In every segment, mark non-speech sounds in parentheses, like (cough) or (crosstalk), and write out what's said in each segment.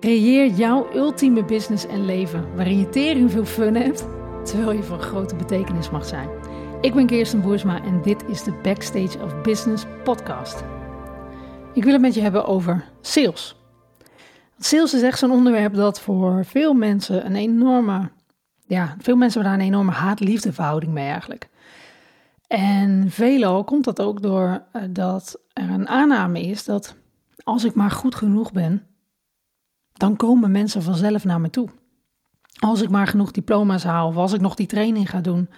Creëer jouw ultieme business en leven waarin je tering veel fun hebt, terwijl je van grote betekenis mag zijn. Ik ben Kirsten Boersma en dit is de Backstage of Business podcast. Ik wil het met je hebben over sales. Sales is echt zo'n onderwerp dat voor veel mensen een enorme, ja, veel mensen hebben daar een enorme haat-liefde verhouding mee eigenlijk. En veelal komt dat ook door eh, dat er een aanname is dat als ik maar goed genoeg ben, dan komen mensen vanzelf naar me toe. Als ik maar genoeg diploma's haal of als ik nog die training ga doen,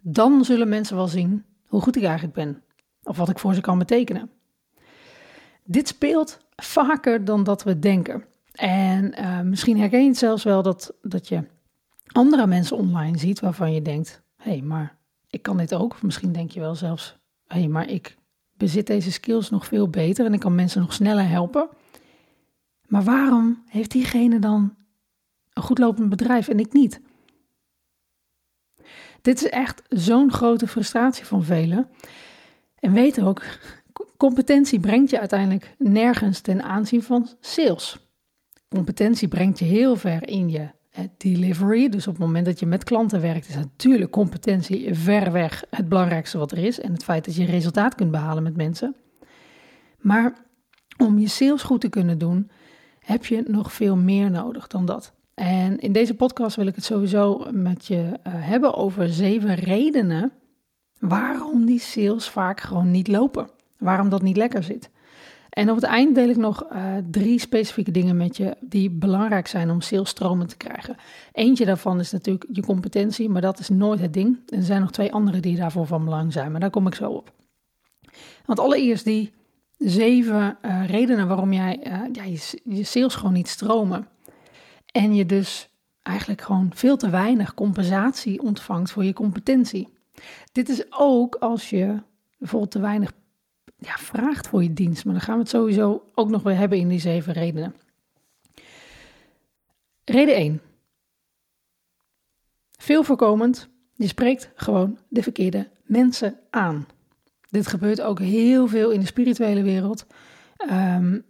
dan zullen mensen wel zien hoe goed ik eigenlijk ben of wat ik voor ze kan betekenen. Dit speelt vaker dan dat we denken. En uh, misschien herken je het zelfs wel dat, dat je andere mensen online ziet waarvan je denkt: hé, hey, maar ik kan dit ook. Misschien denk je wel zelfs: hé, hey, maar ik bezit deze skills nog veel beter en ik kan mensen nog sneller helpen. Maar waarom heeft diegene dan een goed lopend bedrijf en ik niet? Dit is echt zo'n grote frustratie van velen. En weet ook, competentie brengt je uiteindelijk nergens ten aanzien van sales. Competentie brengt je heel ver in je delivery. Dus op het moment dat je met klanten werkt, is natuurlijk competentie ver weg het belangrijkste wat er is. En het feit dat je resultaat kunt behalen met mensen. Maar om je sales goed te kunnen doen, heb je nog veel meer nodig dan dat. En in deze podcast wil ik het sowieso met je uh, hebben over zeven redenen waarom die sales vaak gewoon niet lopen. Waarom dat niet lekker zit. En op het eind deel ik nog uh, drie specifieke dingen met je die belangrijk zijn om salesstromen te krijgen. Eentje daarvan is natuurlijk je competentie, maar dat is nooit het ding. Er zijn nog twee andere die daarvoor van belang zijn, maar daar kom ik zo op. Want allereerst die zeven uh, redenen waarom jij uh, ja, je, je sales gewoon niet stromen. En je dus eigenlijk gewoon veel te weinig compensatie ontvangt voor je competentie. Dit is ook als je bijvoorbeeld te weinig ja, vraagt voor je dienst. Maar dan gaan we het sowieso ook nog weer hebben in die zeven redenen. Reden 1. Veel voorkomend, je spreekt gewoon de verkeerde mensen aan. Dit gebeurt ook heel veel in de spirituele wereld. Um,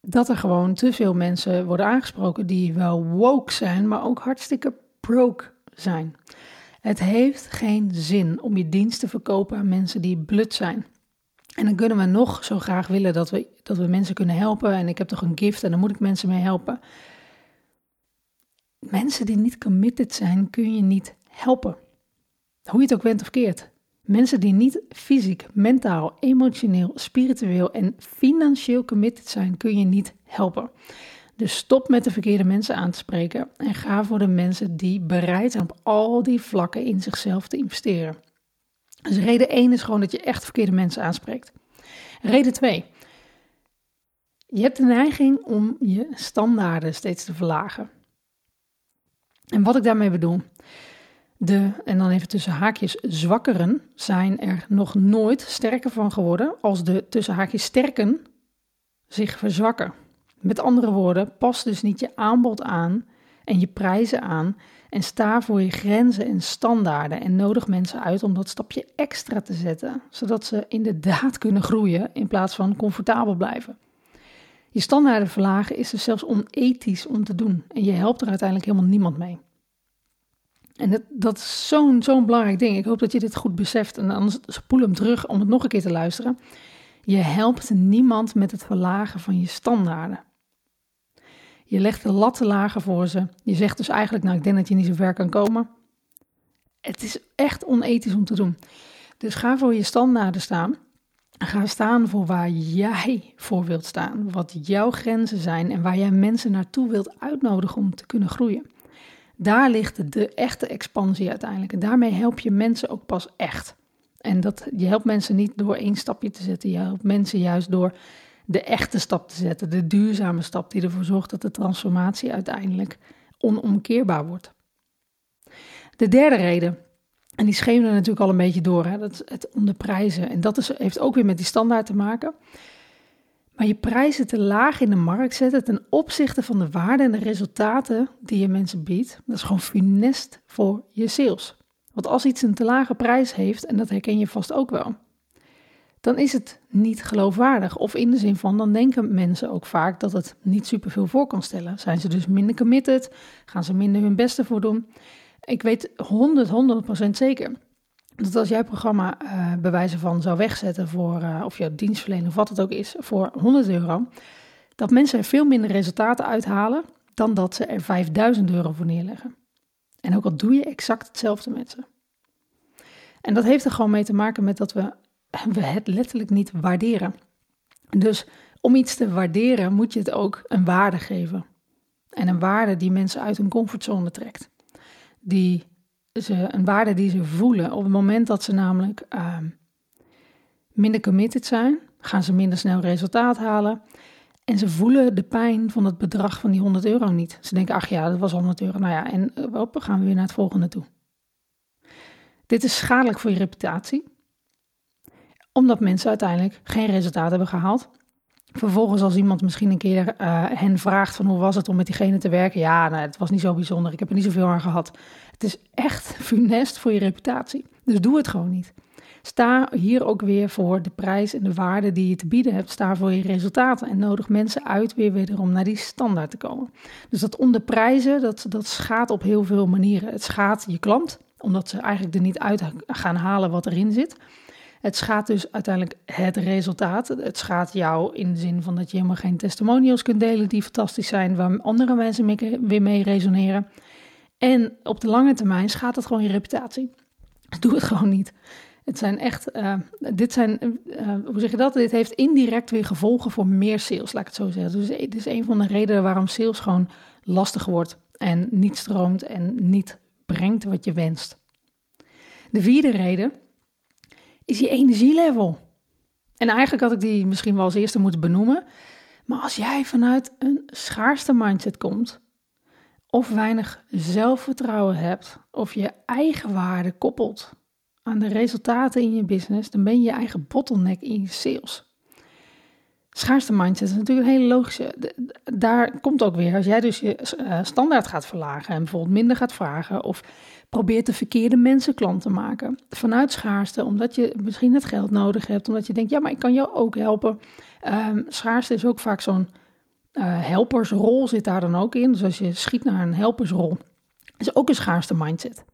dat er gewoon te veel mensen worden aangesproken die wel woke zijn, maar ook hartstikke broke zijn. Het heeft geen zin om je dienst te verkopen aan mensen die blut zijn. En dan kunnen we nog zo graag willen dat we, dat we mensen kunnen helpen. En ik heb toch een gift en dan moet ik mensen mee helpen. Mensen die niet committed zijn, kun je niet helpen. Hoe je het ook went of keert. Mensen die niet fysiek, mentaal, emotioneel, spiritueel en financieel committed zijn, kun je niet helpen. Dus stop met de verkeerde mensen aan te spreken en ga voor de mensen die bereid zijn op al die vlakken in zichzelf te investeren. Dus reden 1 is gewoon dat je echt verkeerde mensen aanspreekt. Reden 2. Je hebt de neiging om je standaarden steeds te verlagen. En wat ik daarmee bedoel, de, en dan even tussen haakjes, zwakkeren zijn er nog nooit sterker van geworden als de tussen haakjes sterken zich verzwakken. Met andere woorden, pas dus niet je aanbod aan en je prijzen aan en sta voor je grenzen en standaarden en nodig mensen uit om dat stapje extra te zetten, zodat ze inderdaad kunnen groeien in plaats van comfortabel blijven. Je standaarden verlagen is dus zelfs onethisch om te doen en je helpt er uiteindelijk helemaal niemand mee. En dat, dat is zo'n zo'n belangrijk ding. Ik hoop dat je dit goed beseft. En anders spoel hem terug om het nog een keer te luisteren. Je helpt niemand met het verlagen van je standaarden. Je legt de latten lager voor ze. Je zegt dus eigenlijk, nou ik denk dat je niet zo ver kan komen. Het is echt onethisch om te doen. Dus ga voor je standaarden staan. Ga staan voor waar jij voor wilt staan. Wat jouw grenzen zijn en waar jij mensen naartoe wilt uitnodigen om te kunnen groeien. Daar ligt de echte expansie uiteindelijk. En daarmee help je mensen ook pas echt. En dat, je helpt mensen niet door één stapje te zetten. Je helpt mensen juist door de echte stap te zetten. De duurzame stap die ervoor zorgt dat de transformatie uiteindelijk onomkeerbaar wordt. De derde reden, en die schemerde natuurlijk al een beetje door, hè, dat is het onderprijzen. En dat is, heeft ook weer met die standaard te maken. Maar je prijzen te laag in de markt zetten ten opzichte van de waarde en de resultaten die je mensen biedt, dat is gewoon funest voor je sales. Want als iets een te lage prijs heeft, en dat herken je vast ook wel, dan is het niet geloofwaardig. Of in de zin van, dan denken mensen ook vaak dat het niet superveel voor kan stellen. Zijn ze dus minder committed? Gaan ze minder hun beste voor doen? Ik weet 100, 100% zeker dat als jij programma uh, bewijzen van zou wegzetten voor, uh, of je dienstverlening of wat het ook is, voor 100 euro, dat mensen er veel minder resultaten uithalen dan dat ze er 5000 euro voor neerleggen. En ook al doe je exact hetzelfde met ze. En dat heeft er gewoon mee te maken met dat we, (laughs) we het letterlijk niet waarderen. Dus om iets te waarderen moet je het ook een waarde geven. En een waarde die mensen uit hun comfortzone trekt. Die ze, een waarde die ze voelen. Op het moment dat ze namelijk uh, minder committed zijn, gaan ze minder snel resultaat halen. En ze voelen de pijn van het bedrag van die 100 euro niet. Ze denken, ach ja, dat was 100 euro. Nou ja, en uh, op, gaan we weer naar het volgende toe. Dit is schadelijk voor je reputatie. Omdat mensen uiteindelijk geen resultaat hebben gehaald. Vervolgens als iemand misschien een keer uh, hen vraagt van hoe was het om met diegene te werken. Ja, nou, het was niet zo bijzonder. Ik heb er niet zoveel aan gehad. Het is echt (laughs) funest voor je reputatie. Dus doe het gewoon niet. Sta hier ook weer voor de prijs en de waarde die je te bieden hebt. Sta voor je resultaten en nodig mensen uit weer wederom naar die standaard te komen. Dus dat onderprijzen, dat, dat schaadt op heel veel manieren. Het schaadt je klant, omdat ze eigenlijk er niet uit gaan halen wat erin zit. Het schaadt dus uiteindelijk het resultaat. Het schaadt jou in de zin van dat je helemaal geen testimonials kunt delen die fantastisch zijn, waar andere mensen weer mee resoneren. En op de lange termijn schaadt het gewoon je reputatie. Doe het gewoon niet. Het zijn echt, uh, dit zijn, uh, hoe zeg je dat? Dit heeft indirect weer gevolgen voor meer sales, laat ik het zo zeggen. Dus dit is een van de redenen waarom sales gewoon lastig wordt en niet stroomt en niet brengt wat je wenst. De vierde reden is je energielevel. En eigenlijk had ik die misschien wel als eerste moeten benoemen. Maar als jij vanuit een schaarste mindset komt, of weinig zelfvertrouwen hebt, of je eigen waarde koppelt aan de resultaten in je business, dan ben je je eigen bottleneck in je sales. Schaarste mindset is natuurlijk een hele logische. Daar komt ook weer, als jij dus je eh, standaard gaat verlagen en bijvoorbeeld minder gaat vragen of probeert de verkeerde mensen klant te maken vanuit schaarste, omdat je misschien het geld nodig hebt, omdat je denkt, ja, maar ik kan jou ook helpen. Um, schaarste is ook vaak zo'n uh, helpersrol zit daar dan ook in. Dus als je schiet naar een helpersrol, is ook een schaarste mindset.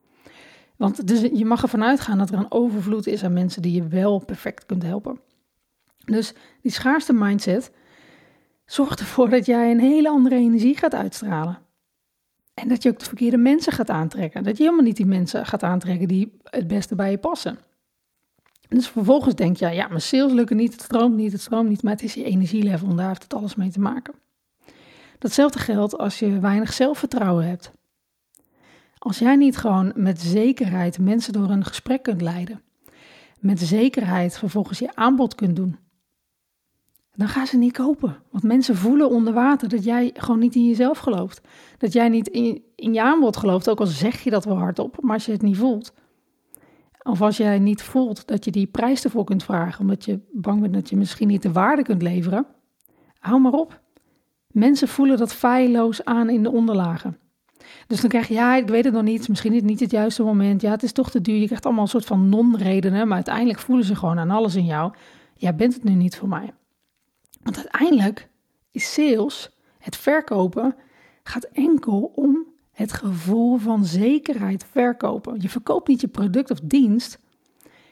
Want dus je mag ervan uitgaan dat er een overvloed is aan mensen die je wel perfect kunt helpen. Dus die schaarste mindset zorgt ervoor dat jij een hele andere energie gaat uitstralen. En dat je ook de verkeerde mensen gaat aantrekken. Dat je helemaal niet die mensen gaat aantrekken die het beste bij je passen. Dus vervolgens denk je, ja, mijn sales lukken niet, het stroomt niet, het stroomt niet, maar het is je energielevel en daar heeft het alles mee te maken. Datzelfde geldt als je weinig zelfvertrouwen hebt. Als jij niet gewoon met zekerheid mensen door een gesprek kunt leiden, met zekerheid vervolgens je aanbod kunt doen, dan gaan ze niet kopen. Want mensen voelen onder water dat jij gewoon niet in jezelf gelooft. Dat jij niet in, in je aanbod gelooft, ook al zeg je dat wel hardop, maar als je het niet voelt. Of als jij niet voelt dat je die prijs ervoor kunt vragen, omdat je bang bent dat je misschien niet de waarde kunt leveren, hou maar op. Mensen voelen dat feilloos aan in de onderlagen. Dus dan krijg je, ja, ik weet het nog niet, misschien is het niet het juiste moment, ja, het is toch te duur. Je krijgt allemaal een soort van non-redenen, maar uiteindelijk voelen ze gewoon aan alles in jou. Jij bent het nu niet voor mij. Want uiteindelijk is sales, het verkopen, gaat enkel om het gevoel van zekerheid verkopen. Je verkoopt niet je product of dienst.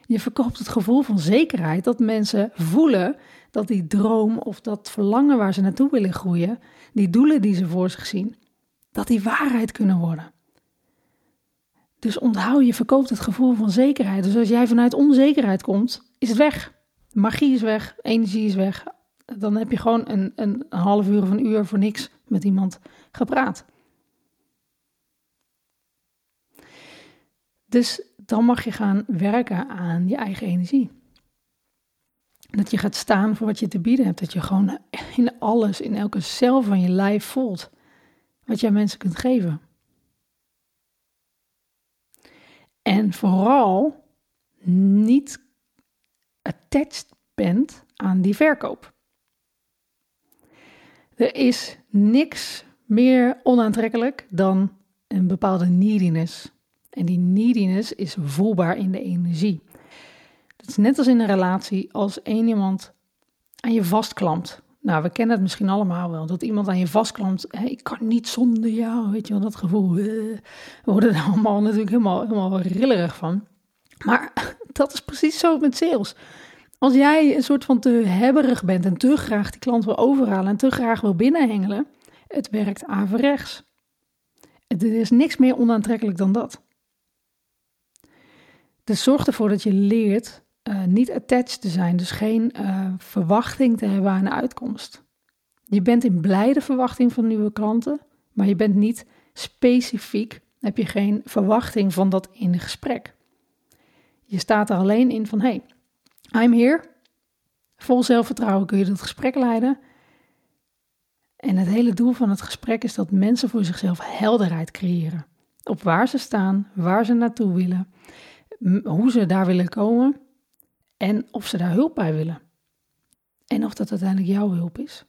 Je verkoopt het gevoel van zekerheid dat mensen voelen dat die droom of dat verlangen waar ze naartoe willen groeien, die doelen die ze voor zich zien, dat die waarheid kunnen worden. Dus onthoud, je verkoopt het gevoel van zekerheid. Dus als jij vanuit onzekerheid komt, is het weg. Magie is weg, energie is weg. Dan heb je gewoon een, een half uur of een uur voor niks met iemand gepraat. Dus dan mag je gaan werken aan je eigen energie. Dat je gaat staan voor wat je te bieden hebt. Dat je gewoon in alles, in elke cel van je lijf voelt wat jij mensen kunt geven. En vooral niet attached bent aan die verkoop. Er is niks meer onaantrekkelijk dan een bepaalde neediness. En die neediness is voelbaar in de energie. Het is net als in een relatie, als één iemand aan je vastklampt. Nou, we kennen het misschien allemaal wel, dat iemand aan je vastklampt. Ik kan niet zonder jou, weet je wel, dat gevoel. Eh, we worden er allemaal natuurlijk helemaal, helemaal rillerig van. Maar (laughs) dat is precies zo met sales. Als jij een soort van te hebberig bent en te graag die klant wil overhalen en te graag wil binnenhengelen, het werkt averechts. Er is niks meer onaantrekkelijk dan dat. Dus zorg ervoor dat je leert uh, niet attached te zijn, dus geen uh, verwachting te hebben aan de uitkomst. Je bent in blijde verwachting van nieuwe klanten, maar je bent niet specifiek, heb je geen verwachting van dat in gesprek. Je staat er alleen in van, hey, I'm here. Vol zelfvertrouwen kun je dat gesprek leiden. En het hele doel van het gesprek is dat mensen voor zichzelf helderheid creëren. Op waar ze staan, waar ze naartoe willen, hoe ze daar willen komen en of ze daar hulp bij willen. En of dat uiteindelijk jouw hulp is.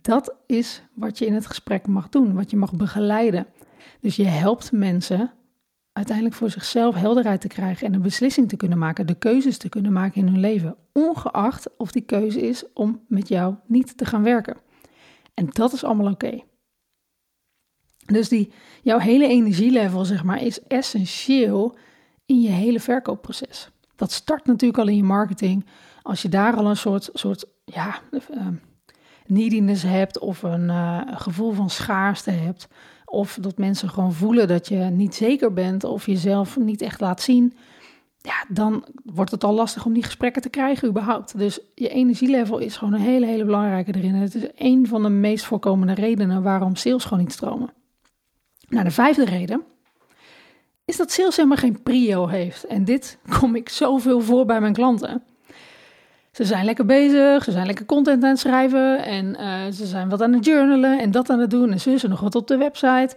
Dat is wat je in het gesprek mag doen, wat je mag begeleiden. Dus je helpt mensen uiteindelijk voor zichzelf helderheid te krijgen en een beslissing te kunnen maken, de keuzes te kunnen maken in hun leven, ongeacht of die keuze is om met jou niet te gaan werken. En dat is allemaal oké. Dus die, jouw hele energielevel, zeg maar, is essentieel in je hele verkoopproces. Dat start natuurlijk al in je marketing. Als je daar al een soort, soort ja, uh, neediness hebt of een uh, gevoel van schaarste hebt, of dat mensen gewoon voelen dat je niet zeker bent of jezelf niet echt laat zien, ja, dan wordt het al lastig om die gesprekken te krijgen überhaupt. Dus je energielevel is gewoon een hele, hele belangrijke erin. Het is een van de meest voorkomende redenen waarom sales gewoon niet stromen. Nou, de vijfde reden is dat sales helemaal geen prio heeft. En dit kom ik zoveel voor bij mijn klanten. Ze zijn lekker bezig, ze zijn lekker content aan het schrijven en uh, ze zijn wat aan het journalen en dat aan het doen en ze nog wat op de website.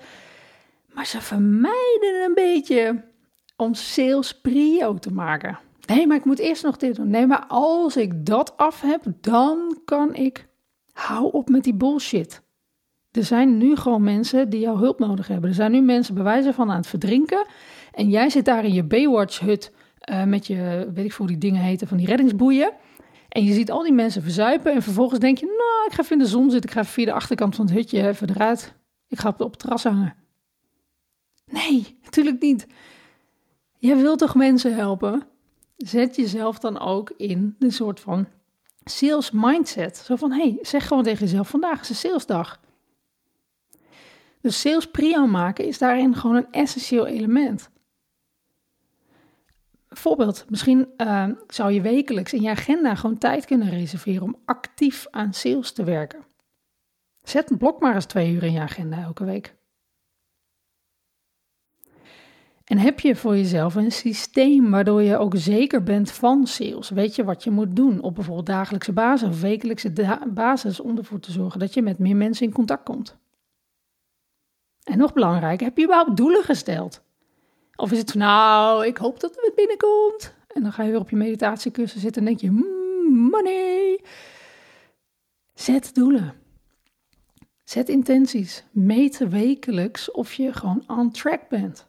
Maar ze vermijden een beetje om sales prio te maken. Nee, maar ik moet eerst nog dit doen. Nee, maar als ik dat af heb, dan kan ik. Hou op met die bullshit. Er zijn nu gewoon mensen die jouw hulp nodig hebben. Er zijn nu mensen bij wijze van aan het verdrinken. En jij zit daar in je Baywatch-hut uh, met je, weet ik hoe die dingen heten, van die reddingsboeien. En je ziet al die mensen verzuipen en vervolgens denk je, nou, ik ga even in de zon zitten, ik ga via de achterkant van het hutje even eruit. Ik ga op het terras hangen. Nee, natuurlijk niet. Jij wilt toch mensen helpen? Zet jezelf dan ook in een soort van sales mindset. Zo van, hey, zeg gewoon tegen jezelf, vandaag is een salesdag. Dus sales prio maken is daarin gewoon een essentieel element. Bijvoorbeeld, misschien uh, zou je wekelijks in je agenda gewoon tijd kunnen reserveren om actief aan sales te werken. Zet een blok maar eens twee uur in je agenda elke week. En heb je voor jezelf een systeem waardoor je ook zeker bent van sales? Weet je wat je moet doen op bijvoorbeeld dagelijkse basis of wekelijkse basis om ervoor te zorgen dat je met meer mensen in contact komt? En nog belangrijker, heb je überhaupt doelen gesteld? Of is het van, nou, ik hoop dat het binnenkomt. En dan ga je weer op je meditatiekussen zitten en denk je, mm, money. Zet doelen. Zet intenties. Meet wekelijks of je gewoon on track bent.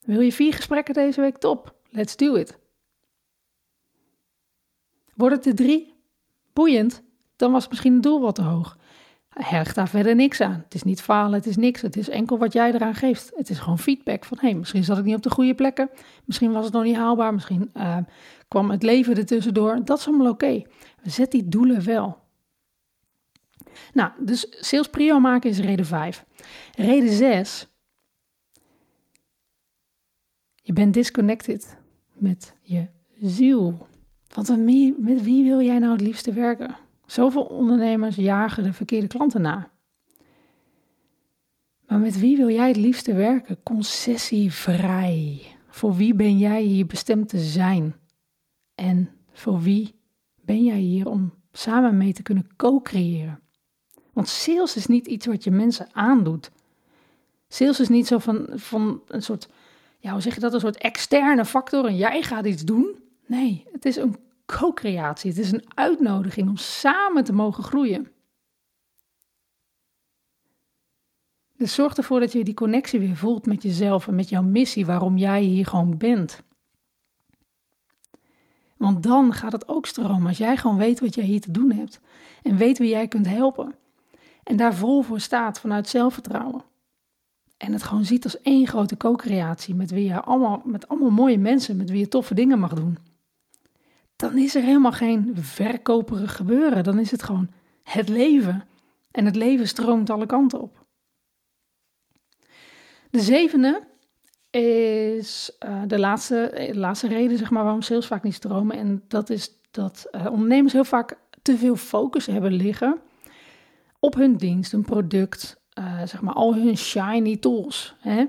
Wil je vier gesprekken deze week? Top. Let's do it. Wordt het er drie? Boeiend. Dan was misschien het doel wat te hoog. Hecht daar verder niks aan. Het is niet falen, het is niks. Het is enkel wat jij eraan geeft. Het is gewoon feedback van, hé, hey, misschien zat ik niet op de goede plekken. Misschien was het nog niet haalbaar. Misschien uh, kwam het leven er tussendoor. Dat is allemaal oké. Okay. Zet die doelen wel. Nou, dus sales prio maken is reden 5. Reden 6. Je bent disconnected met je ziel. Want met wie wil jij nou het liefste werken? Zoveel ondernemers jagen de verkeerde klanten na. Maar met wie wil jij het liefste werken? Concessievrij. Voor wie ben jij hier bestemd te zijn? En voor wie ben jij hier om samen mee te kunnen co-creëren? Want sales is niet iets wat je mensen aandoet. Sales is niet zo van, van een soort, ja, hoe zeg je dat, een soort externe factor en jij gaat iets doen. Nee, het is een co-creatie. Het is een uitnodiging om samen te mogen groeien. Dus zorg ervoor dat je die connectie weer voelt met jezelf en met jouw missie, waarom jij hier gewoon bent. Want dan gaat het ook stromen als jij gewoon weet wat jij hier te doen hebt en weet wie jij kunt helpen. En daar vol voor staat vanuit zelfvertrouwen. En het gewoon ziet als één grote co-creatie met wie je allemaal, met allemaal mooie mensen, met wie je toffe dingen mag doen. Dan is er helemaal geen verkoperig gebeuren. Dan is het gewoon het leven. En het leven stroomt alle kanten op. De zevende is uh, de, laatste, de laatste reden zeg maar, waarom sales vaak niet stromen. En dat is dat uh, ondernemers heel vaak te veel focus hebben liggen op hun dienst, hun product, zeg maar al hun shiny tools. Hè?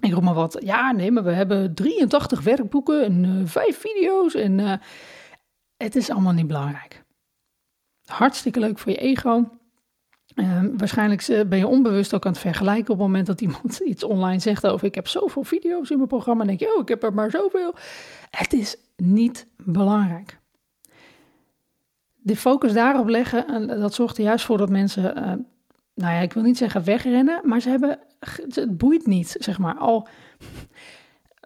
Ik roep maar wat. Ja, nee, maar we hebben 83 werkboeken en uh, 5 video's. En uh, het is allemaal niet belangrijk. Hartstikke leuk voor je ego. Ehm, waarschijnlijk ben je onbewust ook aan het vergelijken op het moment dat iemand (laughs) iets online zegt over ik heb zoveel video's in mijn programma. En denk je, oh, ik heb er maar zoveel. Het is niet belangrijk. De focus daarop leggen, dat zorgt er juist voor dat mensen, uh, nou ja, ik wil niet zeggen wegrennen, maar ze hebben, het boeit niet, zeg maar. Al,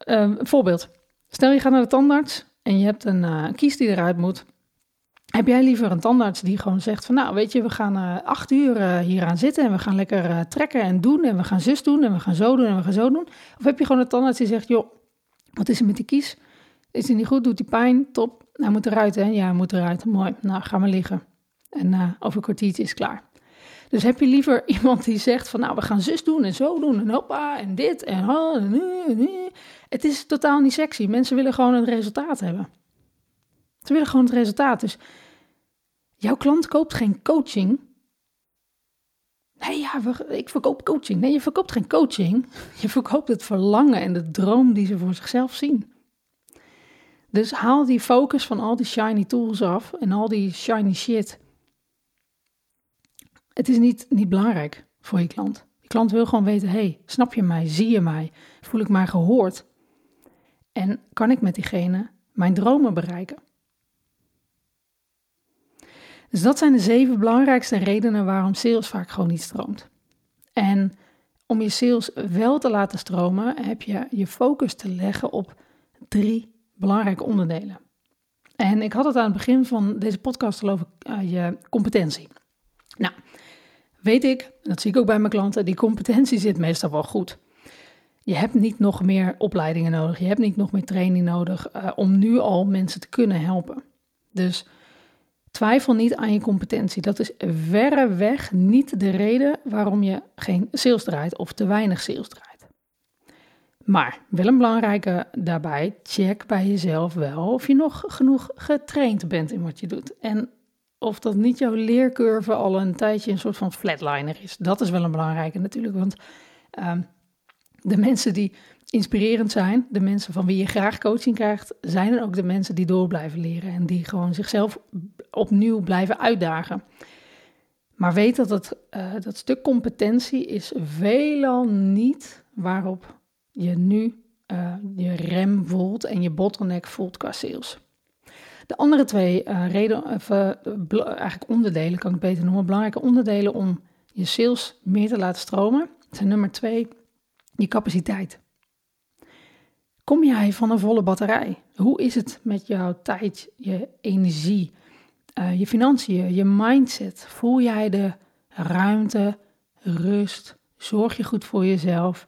uh, voorbeeld, stel je gaat naar de tandarts en je hebt een uh, kies die eruit moet. Heb jij liever een tandarts die gewoon zegt van nou weet je, we gaan uh, acht uur uh, hier aan zitten en we gaan lekker trekken en doen en we gaan zus doen en we gaan zo doen en we gaan zo doen? Of heb je gewoon een tandarts die zegt joh, wat is er met die kies? Is het niet goed? Doet die pijn? Top. Hij moet eruit hè? Ja, hij moet eruit. Mooi. Nou, ga maar liggen. En over een kwartiertje is klaar. Dus heb je liever (laughs) iemand die zegt van nou we gaan zus doen en zo doen en hoppa en dit en, en. Het is totaal niet sexy. Mensen willen gewoon een resultaat hebben. Ze willen gewoon het resultaat. Dus jouw klant koopt geen coaching. Nee, ja, ik verkoop coaching. Nee, je verkoopt geen coaching. (laughs) Je verkoopt het verlangen en de droom die ze voor zichzelf zien. Dus haal die focus van al die shiny tools af en al die shiny shit. Het is niet, niet belangrijk voor je klant. Je klant wil gewoon weten: hey, snap je mij? Zie je mij? Voel ik mij gehoord? En kan ik met diegene mijn dromen bereiken? Dus dat zijn de zeven belangrijkste redenen waarom sales vaak gewoon niet stroomt. En om je sales wel te laten stromen, heb je je focus te leggen op drie belangrijke onderdelen. En ik had het aan het begin van deze podcast al over uh, je competentie. Nou, weet ik, dat zie ik ook bij mijn klanten, die competentie zit meestal wel goed. Je hebt niet nog meer opleidingen nodig, je hebt niet nog meer training nodig uh, om nu al mensen te kunnen helpen. Dus Twijfel niet aan je competentie. Dat is verreweg niet de reden waarom je geen sales draait of te weinig sales draait. Maar wel een belangrijke daarbij, check bij jezelf wel of je nog genoeg getraind bent in wat je doet. En of dat niet jouw leercurve al een tijdje een soort van flatliner is. Dat is wel een belangrijke natuurlijk, want um, de mensen die inspirerend zijn, de mensen van wie je graag coaching krijgt, zijn er ook de mensen die door blijven leren en die gewoon zichzelf opnieuw blijven uitdagen. Maar weet dat het, uh, dat stuk competentie is veelal niet waarop je nu uh, je rem voelt en je bottleneck voelt qua sales. De andere twee uh, reden, of, eigenlijk onderdelen, kan ik beter noemen, belangrijke onderdelen om je sales meer te laten stromen, zijn nummer twee, je capaciteit. Kom jij van een volle batterij? Hoe is het met jouw tijd, je energie, uh, je financiën, je mindset? Voel jij de ruimte, rust? Zorg je goed voor jezelf?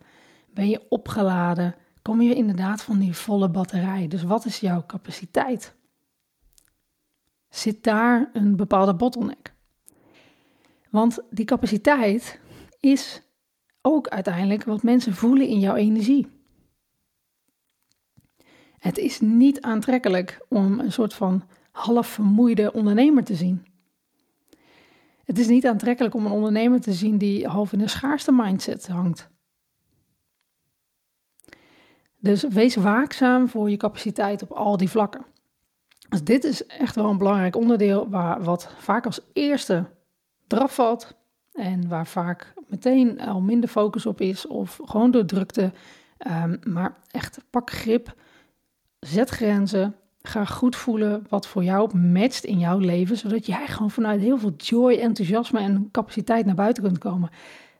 Ben je opgeladen? Kom je inderdaad van die volle batterij? Dus wat is jouw capaciteit? Zit daar een bepaalde bottleneck? Want die capaciteit is ook uiteindelijk wat mensen voelen in jouw energie. Het is niet aantrekkelijk om een soort van half vermoeide ondernemer te zien. Het is niet aantrekkelijk om een ondernemer te zien die half in een schaarste mindset hangt. Dus wees waakzaam voor je capaciteit op al die vlakken. Dus dit is echt wel een belangrijk onderdeel waar wat vaak als eerste eraf valt en waar vaak meteen al minder focus op is of gewoon door drukte. Um, maar echt pak grip Zet grenzen. Ga goed voelen wat voor jou matcht in jouw leven, zodat jij gewoon vanuit heel veel joy, enthousiasme en capaciteit naar buiten kunt komen.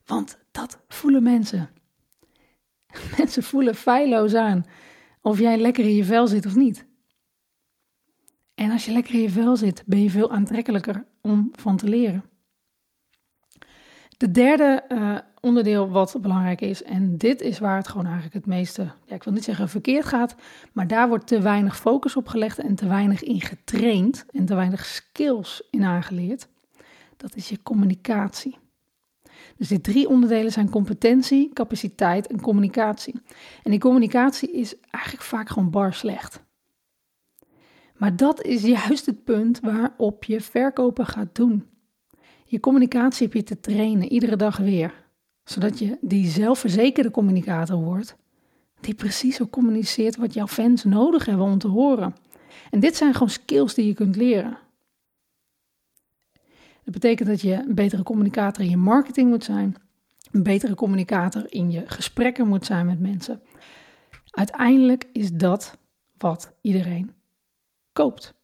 Want dat voelen mensen. (laughs) Mensen voelen feilloos aan of jij lekker in je vel zit of niet. En als je lekker in je vel zit, ben je veel aantrekkelijker om van te leren. De derde uh, onderdeel wat belangrijk is, en dit is waar het gewoon eigenlijk het meeste, ja, ik wil niet zeggen verkeerd gaat, maar daar wordt te weinig focus op gelegd en te weinig in getraind en te weinig skills in aangeleerd. Dat is je communicatie. Dus die drie onderdelen zijn competentie, capaciteit en communicatie. En die communicatie is eigenlijk vaak gewoon bar slecht. Maar dat is juist het punt waarop je verkopen gaat doen. Je communicatie heb je te trainen, iedere dag weer. Zodat je die zelfverzekerde communicator wordt, die precies zo communiceert wat jouw fans nodig hebben om te horen. En dit zijn gewoon skills die je kunt leren. Dat betekent dat je een betere communicator in je marketing moet zijn, een betere communicator in je gesprekken moet zijn met mensen. Uiteindelijk is dat wat iedereen koopt.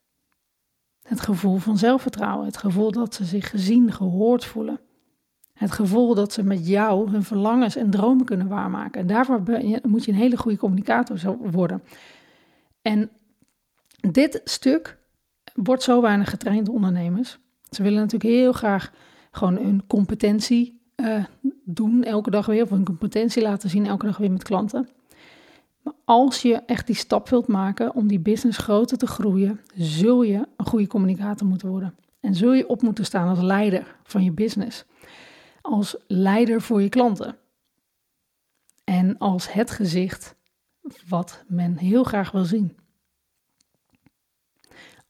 Het gevoel van zelfvertrouwen, het gevoel dat ze zich gezien, gehoord voelen. Het gevoel dat ze met jou hun verlangens en dromen kunnen waarmaken. En daarvoor moet je een hele goede communicator worden. En dit stuk wordt zo weinig getraind ondernemers. Ze willen natuurlijk heel graag gewoon hun competentie uh, doen elke dag weer, of hun competentie laten zien elke dag weer met klanten. Als je echt die stap wilt maken om die business groter te groeien, zul je een goede communicator moeten worden. En zul je op moeten staan als leider van je business. Als leider voor je klanten. En als het gezicht wat men heel graag wil zien.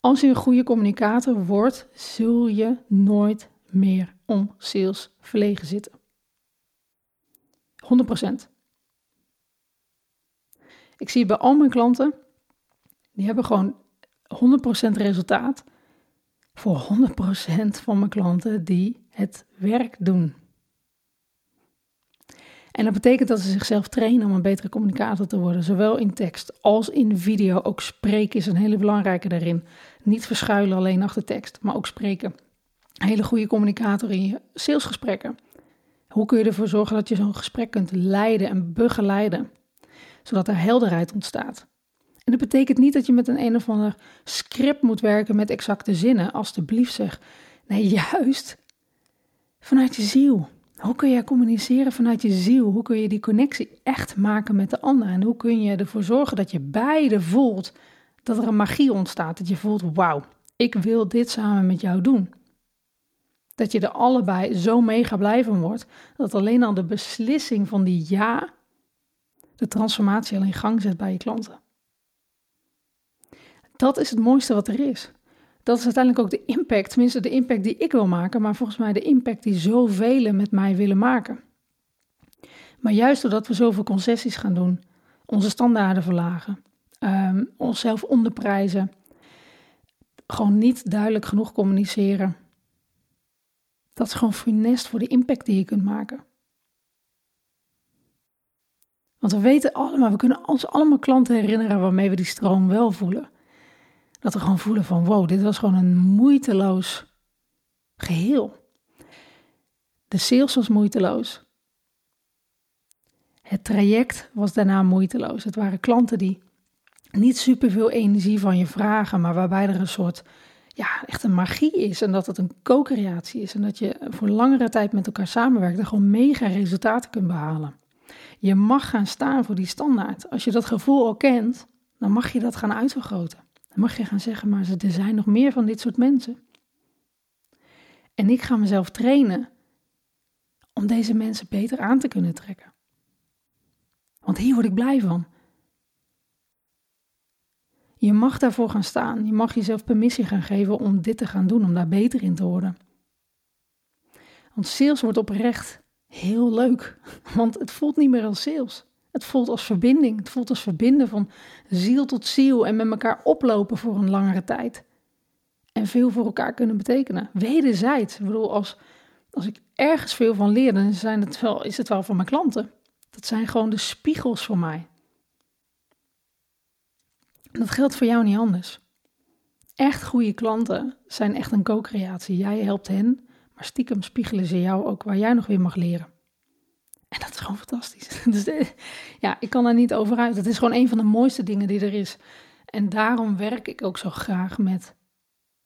Als je een goede communicator wordt, zul je nooit meer om sales verlegen zitten. 100%. Ik zie bij al mijn klanten, die hebben gewoon 100% resultaat voor 100% van mijn klanten die het werk doen. En dat betekent dat ze zichzelf trainen om een betere communicator te worden, zowel in tekst als in video. Ook spreken is een hele belangrijke daarin. Niet verschuilen alleen achter tekst, maar ook spreken. Een hele goede communicator in je salesgesprekken. Hoe kun je ervoor zorgen dat je zo'n gesprek kunt leiden en begeleiden, zodat er helderheid ontstaat? En dat betekent niet dat je met een een of ander script moet werken met exacte zinnen, alstublieft zeg. Nee, juist vanuit je ziel. Hoe kun je communiceren vanuit je ziel? Hoe kun je die connectie echt maken met de ander? En hoe kun je ervoor zorgen dat je beide voelt dat er een magie ontstaat? Dat je voelt, wauw, ik wil dit samen met jou doen. Dat je er allebei zo mega blij van wordt, dat alleen al de beslissing van die ja de transformatie al in gang zet bij je klanten. Dat is het mooiste wat er is dat is uiteindelijk ook de impact, tenminste de impact die ik wil maken, maar volgens mij de impact die zoveel met mij willen maken. Maar juist doordat we zoveel concessies gaan doen, onze standaarden verlagen, um, onszelf onderprijzen, gewoon niet duidelijk genoeg communiceren. Dat is gewoon funest voor de impact die je kunt maken. Want we weten allemaal, we kunnen ons allemaal klanten herinneren waarmee we die stroom wel voelen. Dat we gewoon voelen van wow, dit was gewoon een moeiteloos geheel. De sales was moeiteloos. Het traject was daarna moeiteloos. Het waren klanten die niet superveel energie van je vragen, maar waarbij er een soort, ja, echt een magie is. En dat het een co-creatie is. En dat je voor langere tijd met elkaar samenwerkt en gewoon mega resultaten kunt behalen. Je mag gaan staan voor die standaard. Als je dat gevoel al kent, dan mag je dat gaan uitvergroten mag je gaan zeggen, maar er zijn nog meer van dit soort mensen. En ik ga mezelf trainen om deze mensen beter aan te kunnen trekken. Want hier word ik blij van. Je mag daarvoor gaan staan. Je mag jezelf permissie gaan geven om dit te gaan doen, om daar beter in te worden. Want sales wordt oprecht heel leuk, want het voelt niet meer als sales. Het voelt als verbinding. Het voelt als verbinden van ziel tot ziel en met elkaar oplopen voor een langere tijd. En veel voor elkaar kunnen betekenen. Wederzijds. Ik bedoel, als, als ik ergens veel van leer, dan zijn het wel, is het wel van mijn klanten. Dat zijn gewoon de spiegels voor mij. En dat geldt voor jou niet anders. Echt goede klanten zijn echt een co-creatie. Jij helpt hen, maar stiekem spiegelen ze jou ook waar jij nog weer mag leren. En dat is gewoon fantastisch. (laughs) Dus eh, ja, ik kan daar niet over uit. Het is gewoon een van de mooiste dingen die er is. En daarom werk ik ook zo graag met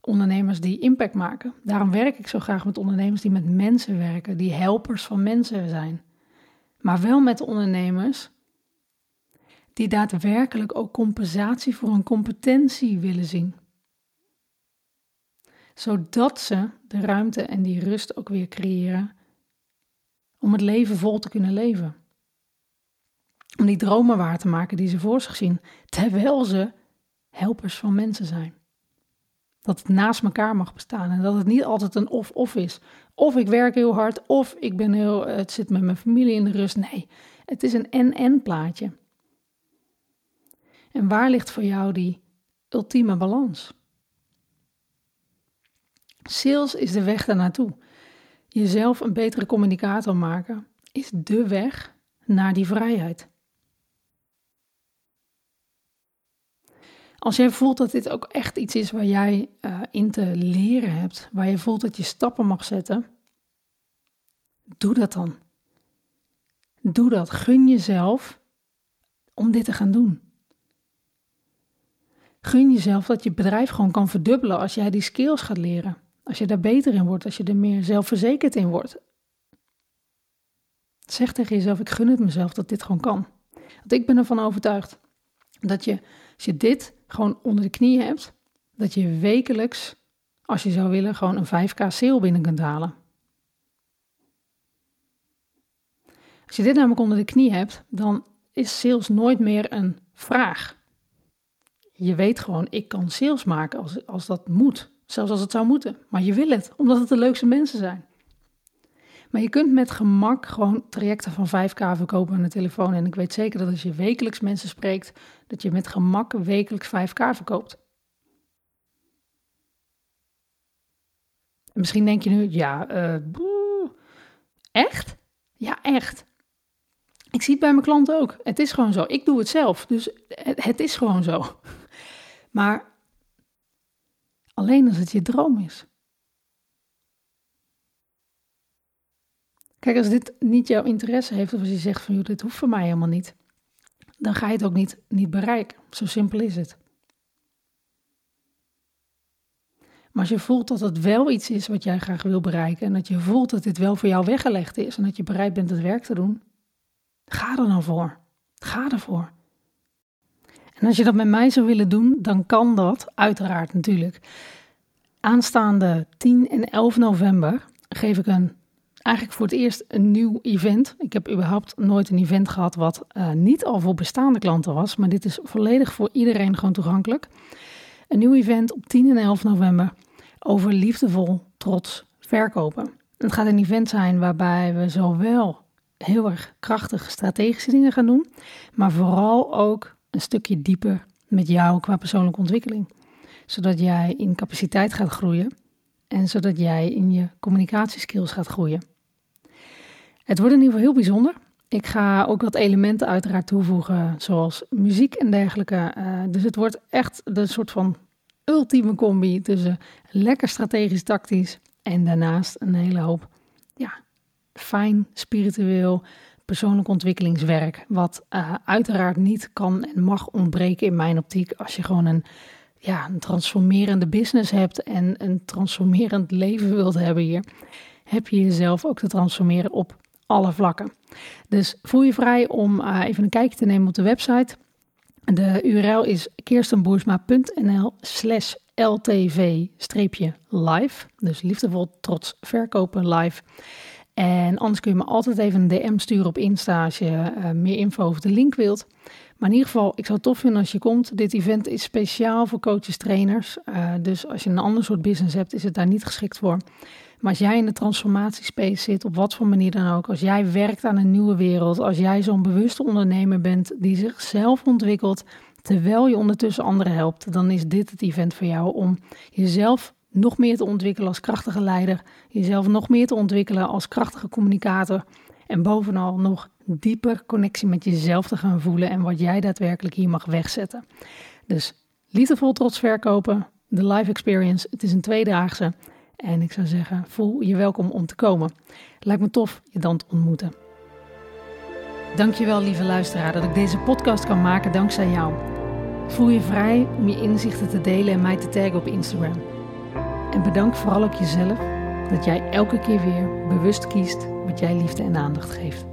ondernemers die impact maken. Daarom werk ik zo graag met ondernemers die met mensen werken, die helpers van mensen zijn. Maar wel met ondernemers die daadwerkelijk ook compensatie voor hun competentie willen zien. Zodat ze de ruimte en die rust ook weer creëren om het leven vol te kunnen leven. Om die dromen waar te maken die ze voor zich zien, terwijl ze helpers van mensen zijn. Dat het naast elkaar mag bestaan en dat het niet altijd een of-of is. Of ik werk heel hard, of ik ben heel, het zit met mijn familie in de rust. Nee, het is een en-en plaatje. En waar ligt voor jou die ultieme balans? Sales is de weg daarnaartoe. Jezelf een betere communicator maken is de weg naar die vrijheid. Als jij voelt dat dit ook echt iets is waar jij uh, in te leren hebt, waar je voelt dat je stappen mag zetten, doe dat dan. Doe dat. Gun jezelf om dit te gaan doen. Gun jezelf dat je bedrijf gewoon kan verdubbelen als jij die skills gaat leren. Als je daar beter in wordt, als je er meer zelfverzekerd in wordt. Zeg tegen jezelf: ik gun het mezelf dat dit gewoon kan. Want ik ben ervan overtuigd dat je, als je dit gewoon onder de knieën hebt, dat je wekelijks, als je zou willen, gewoon een 5k sale binnen kunt halen. Als je dit namelijk onder de knie hebt, dan is sales nooit meer een vraag. Je weet gewoon, ik kan sales maken als, als dat moet. Zelfs als het zou moeten. Maar je wil het, omdat het de leukste mensen zijn. Maar je kunt met gemak gewoon trajecten van 5k verkopen aan de telefoon. En ik weet zeker dat als je wekelijks mensen spreekt, dat je met gemak wekelijks 5k verkoopt. En misschien denk je nu, ja, uh, echt? Ja, echt. Ik zie het bij mijn klanten ook. Het is gewoon zo. Ik doe het zelf, dus het is gewoon zo. (laughs) Maar alleen als het je droom is. Kijk, als dit niet jouw interesse heeft, of als je zegt van, joh, dit hoeft voor mij helemaal niet, dan ga je het ook niet, niet bereiken. Zo simpel is het. Maar als je voelt dat het wel iets is wat jij graag wil bereiken en dat je voelt dat dit wel voor jou weggelegd is en dat je bereid bent het werk te doen, ga er dan voor. Ga ervoor. En als je dat met mij zou willen doen, dan kan dat, uiteraard natuurlijk. Aanstaande 10 en 11 november geef ik een eigenlijk voor het eerst een nieuw event. Ik heb überhaupt nooit een event gehad wat uh, niet al voor bestaande klanten was, maar dit is volledig voor iedereen gewoon toegankelijk. Een nieuw event op 10 en 11 november over liefdevol trots verkopen. Het gaat een event zijn waarbij we zowel heel erg krachtige strategische dingen gaan doen, maar vooral ook een stukje dieper met jou qua persoonlijke ontwikkeling. Zodat jij in capaciteit gaat groeien en zodat jij in je communicatieskills gaat groeien. Het wordt in ieder geval heel bijzonder. Ik ga ook wat elementen uiteraard toevoegen, zoals muziek en dergelijke. Uh, dus het wordt echt een soort van ultieme combi tussen lekker strategisch tactisch en daarnaast een hele hoop ja, fijn spiritueel persoonlijk ontwikkelingswerk. Wat uh, uiteraard niet kan en mag ontbreken in mijn optiek als je gewoon een, ja, een transformerende business hebt en een transformerend leven wilt hebben hier. Heb je jezelf ook te transformeren op alle vlakken. Dus voel je vrij om uh, even een kijkje te nemen op de website. De URL is kirstenboersma.nl slash ltv-live. Dus liefdevol trots verkopen live. En anders kun je me altijd even een DM sturen op Insta als je uh, meer info over de link wilt. Maar in ieder geval, ik zou het tof vinden als je komt. Dit event is speciaal voor coaches, trainers. Uh, dus als je een ander soort business hebt, is het daar niet geschikt voor. Maar als jij in de transformatiespace zit, op wat voor manier dan ook, als jij werkt aan een nieuwe wereld, als jij zo'n bewuste ondernemer bent die zichzelf ontwikkelt, terwijl je ondertussen anderen helpt, dan is dit het event voor jou om jezelf nog meer te ontwikkelen als krachtige leider, jezelf nog meer te ontwikkelen als krachtige communicator en bovenal nog dieper connectie met jezelf te gaan voelen en wat jij daadwerkelijk hier mag wegzetten. Dus liefdevol trots verkopen, de live experience, het is een tweedaagse. En ik zou zeggen, voel je welkom om te komen. Lijkt me tof je dan te ontmoeten. Dankjewel lieve luisteraar dat ik deze podcast kan maken dankzij jou. Voel je vrij om je inzichten te delen en mij te taggen op Instagram. En bedank vooral ook jezelf dat jij elke keer weer bewust kiest wat jij liefde en aandacht geeft.